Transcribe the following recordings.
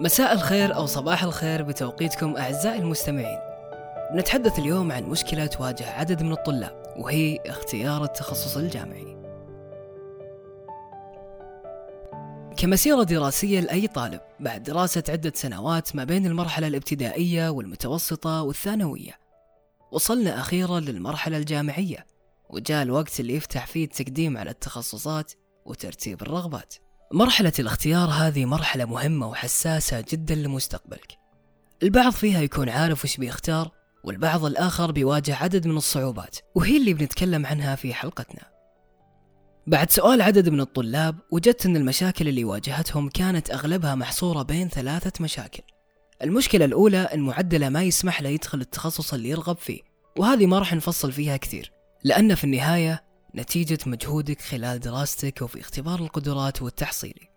مساء الخير أو صباح الخير بتوقيتكم أعزائي المستمعين. نتحدث اليوم عن مشكلة تواجه عدد من الطلاب وهي اختيار التخصص الجامعي. كمسيرة دراسية لأي طالب بعد دراسة عدة سنوات ما بين المرحلة الابتدائية والمتوسطة والثانوية. وصلنا أخيرا للمرحلة الجامعية وجاء الوقت اللي يفتح فيه التقديم على التخصصات وترتيب الرغبات. مرحلة الاختيار هذه مرحلة مهمة وحساسة جدا لمستقبلك. البعض فيها يكون عارف وش بيختار والبعض الآخر بيواجه عدد من الصعوبات وهي اللي بنتكلم عنها في حلقتنا. بعد سؤال عدد من الطلاب وجدت أن المشاكل اللي واجهتهم كانت أغلبها محصورة بين ثلاثة مشاكل. المشكلة الأولى أن معدله ما يسمح له يدخل التخصص اللي يرغب فيه وهذه ما راح نفصل فيها كثير لأن في النهاية نتيجة مجهودك خلال دراستك وفي اختبار القدرات والتحصيلي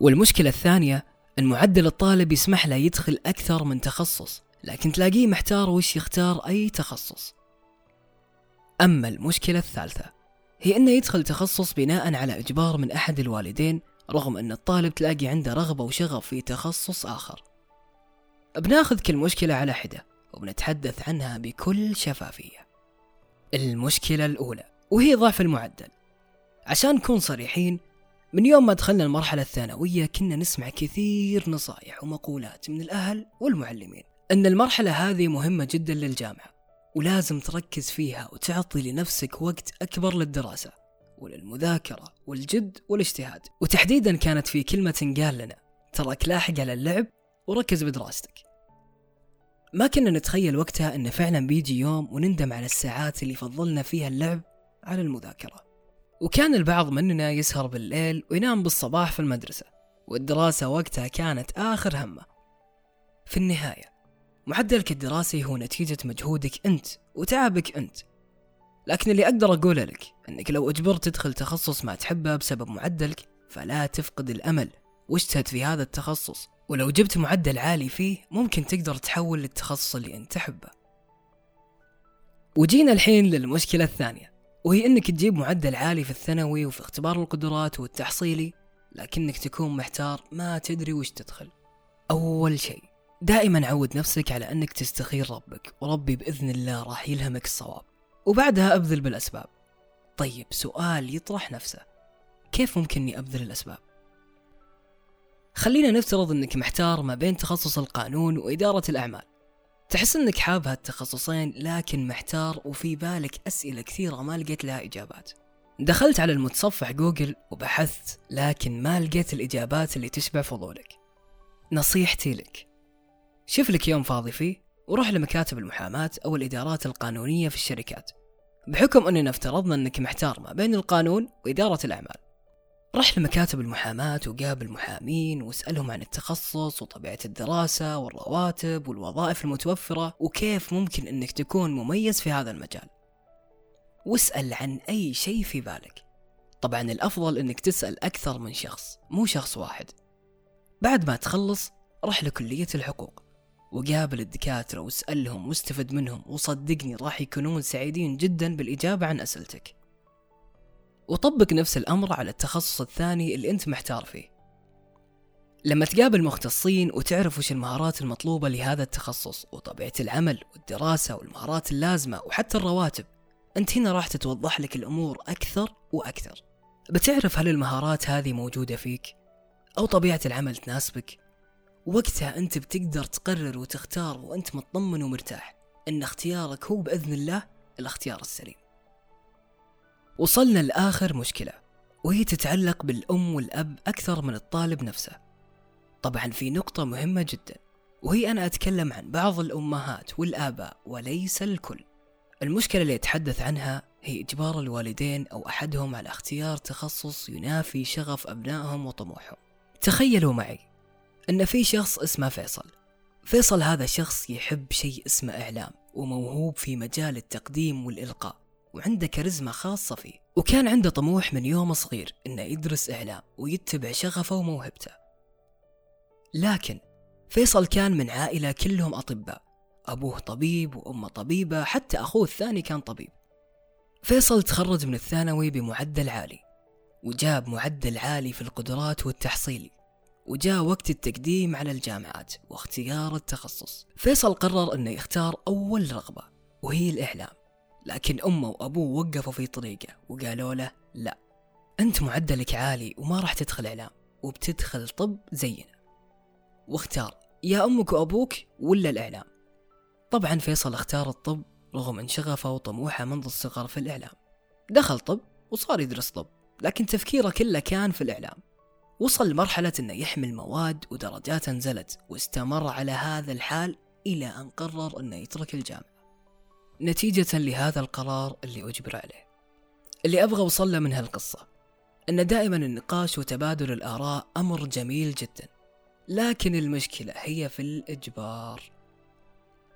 والمشكلة الثانية أن معدل الطالب يسمح له يدخل أكثر من تخصص لكن تلاقيه محتار وش يختار أي تخصص. أما المشكلة الثالثة هي أنه يدخل تخصص بناء على إجبار من أحد الوالدين رغم أن الطالب تلاقي عنده رغبة وشغف في تخصص آخر. بناخذ كل مشكلة على حدة وبنتحدث عنها بكل شفافية. المشكلة الأولى وهي ضعف المعدل. عشان نكون صريحين من يوم ما دخلنا المرحلة الثانوية كنا نسمع كثير نصائح ومقولات من الأهل والمعلمين أن المرحلة هذه مهمة جدا للجامعة ولازم تركز فيها وتعطي لنفسك وقت أكبر للدراسة وللمذاكرة والجد والاجتهاد. وتحديدا كانت في كلمة قال لنا ترك لاحق على اللعب وركز بدراستك. ما كنا نتخيل وقتها أنه فعلا بيجي يوم ونندم على الساعات اللي فضلنا فيها اللعب على المذاكرة. وكان البعض مننا يسهر بالليل وينام بالصباح في المدرسة والدراسة وقتها كانت آخر همه. في النهاية معدلك الدراسي هو نتيجة مجهودك أنت وتعبك أنت. لكن اللي أقدر أقوله لك أنك لو أجبرت تدخل تخصص ما تحبه بسبب معدلك فلا تفقد الأمل. واجتهد في هذا التخصص. ولو جبت معدل عالي فيه ممكن تقدر تحول للتخصص اللي أنت تحبه. وجينا الحين للمشكلة الثانية. وهي إنك تجيب معدل عالي في الثانوي وفي اختبار القدرات والتحصيلي لكنك تكون محتار ما تدري وش تدخل. أول شيء دائما عود نفسك على إنك تستخير ربك وربي بإذن الله راح يلهمك الصواب. وبعدها أبذل بالأسباب. طيب سؤال يطرح نفسه. كيف ممكن إني أبذل الأسباب؟ خلينا نفترض إنك محتار ما بين تخصص القانون وإدارة الأعمال. تحس إنك حاب هالتخصصين لكن محتار وفي بالك أسئلة كثيرة ما لقيت لها إجابات. دخلت على المتصفح جوجل وبحثت لكن ما لقيت الإجابات اللي تشبع فضولك. نصيحتي لك شوف لك يوم فاضي فيه وروح لمكاتب المحاماة أو الإدارات القانونية في الشركات. بحكم أننا افترضنا أنك محتار ما بين القانون وإدارة الأعمال. رح لمكاتب المحاماة وقابل محامين واسألهم عن التخصص وطبيعة الدراسة والرواتب والوظائف المتوفرة وكيف ممكن إنك تكون مميز في هذا المجال. واسأل عن أي شيء في بالك. طبعا الأفضل إنك تسأل أكثر من شخص مو شخص واحد. بعد ما تخلص رح لكلية الحقوق وقابل الدكاترة واسألهم واستفد منهم وصدقني راح يكونون سعيدين جدا بالإجابة عن أسئلتك. وطبق نفس الأمر على التخصص الثاني اللي أنت محتار فيه. لما تقابل مختصين وتعرف وش المهارات المطلوبة لهذا التخصص وطبيعة العمل والدراسة والمهارات اللازمة وحتى الرواتب أنت هنا راح تتوضح لك الأمور أكثر وأكثر. بتعرف هل المهارات هذه موجودة فيك أو طبيعة العمل تناسبك؟ وقتها أنت بتقدر تقرر وتختار وأنت مطمن ومرتاح أن اختيارك هو بإذن الله الاختيار السليم. وصلنا لآخر مشكلة وهي تتعلق بالأم والأب أكثر من الطالب نفسه. طبعا في نقطة مهمة جدا وهي أنا أتكلم عن بعض الأمهات والآباء وليس الكل. المشكلة اللي أتحدث عنها هي إجبار الوالدين أو أحدهم على اختيار تخصص ينافي شغف أبنائهم وطموحهم. تخيلوا معي أن في شخص اسمه فيصل. فيصل هذا شخص يحب شيء اسمه إعلام وموهوب في مجال التقديم والإلقاء. وعنده كاريزما خاصة فيه. وكان عنده طموح من يوم صغير إنه يدرس إعلام ويتبع شغفه وموهبته. لكن فيصل كان من عائلة كلهم أطباء. أبوه طبيب وأمه طبيبة حتى أخوه الثاني كان طبيب. فيصل تخرج من الثانوي بمعدل عالي وجاب معدل عالي في القدرات والتحصيلي وجاء وقت التقديم على الجامعات واختيار التخصص. فيصل قرر أنه يختار أول رغبة وهي الإعلام. لكن أمه وأبوه وقفوا في طريقه وقالوا له لا أنت معدلك عالي وما راح تدخل إعلام وبتدخل طب زينا. واختار يا أمك وأبوك ولا الإعلام؟ طبعا فيصل اختار الطب رغم ان شغفه وطموحه منذ الصغر في الإعلام. دخل طب وصار يدرس طب لكن تفكيره كله كان في الإعلام. وصل لمرحلة أنه يحمل مواد ودرجاته نزلت واستمر على هذا الحال إلى أن قرر أنه يترك الجامعة. نتيجة لهذا القرار اللي أجبر عليه. اللي أبغى أوصل له من هالقصة أن دائما النقاش وتبادل الآراء أمر جميل جدا لكن المشكلة هي في الإجبار.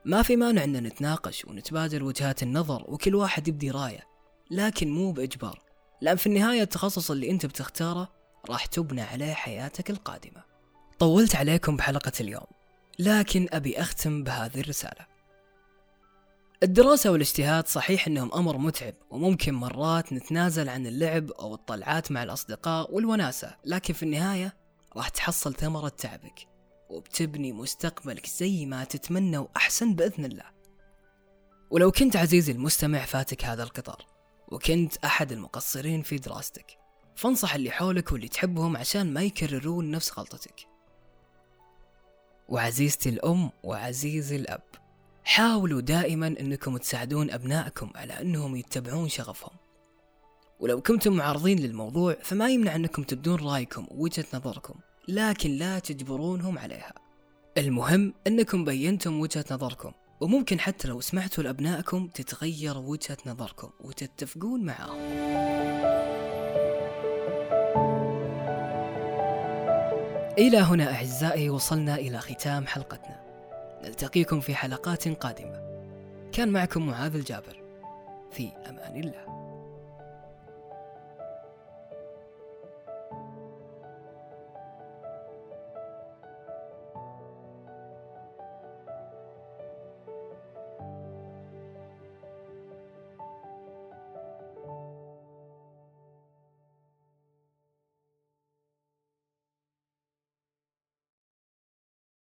ما في مانع أن نتناقش ونتبادل وجهات النظر وكل واحد يبدي رأية لكن مو بإجبار لأن في النهاية التخصص اللي أنت بتختاره راح تبنى عليه حياتك القادمة. طولت عليكم بحلقة اليوم لكن أبي أختم بهذه الرسالة. الدراسة والاجتهاد صحيح أنهم أمر متعب وممكن مرات نتنازل عن اللعب أو الطلعات مع الأصدقاء والوناسة لكن في النهاية راح تحصل ثمرة تعبك وبتبني مستقبلك زي ما تتمنى وأحسن بإذن الله. ولو كنت عزيزي المستمع فاتك هذا القطار وكنت أحد المقصرين في دراستك فانصح اللي حولك واللي تحبهم عشان ما يكررون نفس غلطتك. وعزيزتي الأم وعزيزي الأب. حاولوا دائما أنكم تساعدون أبنائكم على أنهم يتبعون شغفهم. ولو كنتم معارضين للموضوع فما يمنع أنكم تبدون رأيكم ووجهة نظركم لكن لا تجبرونهم عليها. المهم أنكم بينتم وجهة نظركم وممكن حتى لو سمحتوا لأبنائكم تتغير وجهة نظركم وتتفقون معاهم. إلى هنا أعزائي وصلنا إلى ختام حلقتنا. نلتقيكم في حلقات قادمة. كان معكم معاذ الجابر. في أمان الله.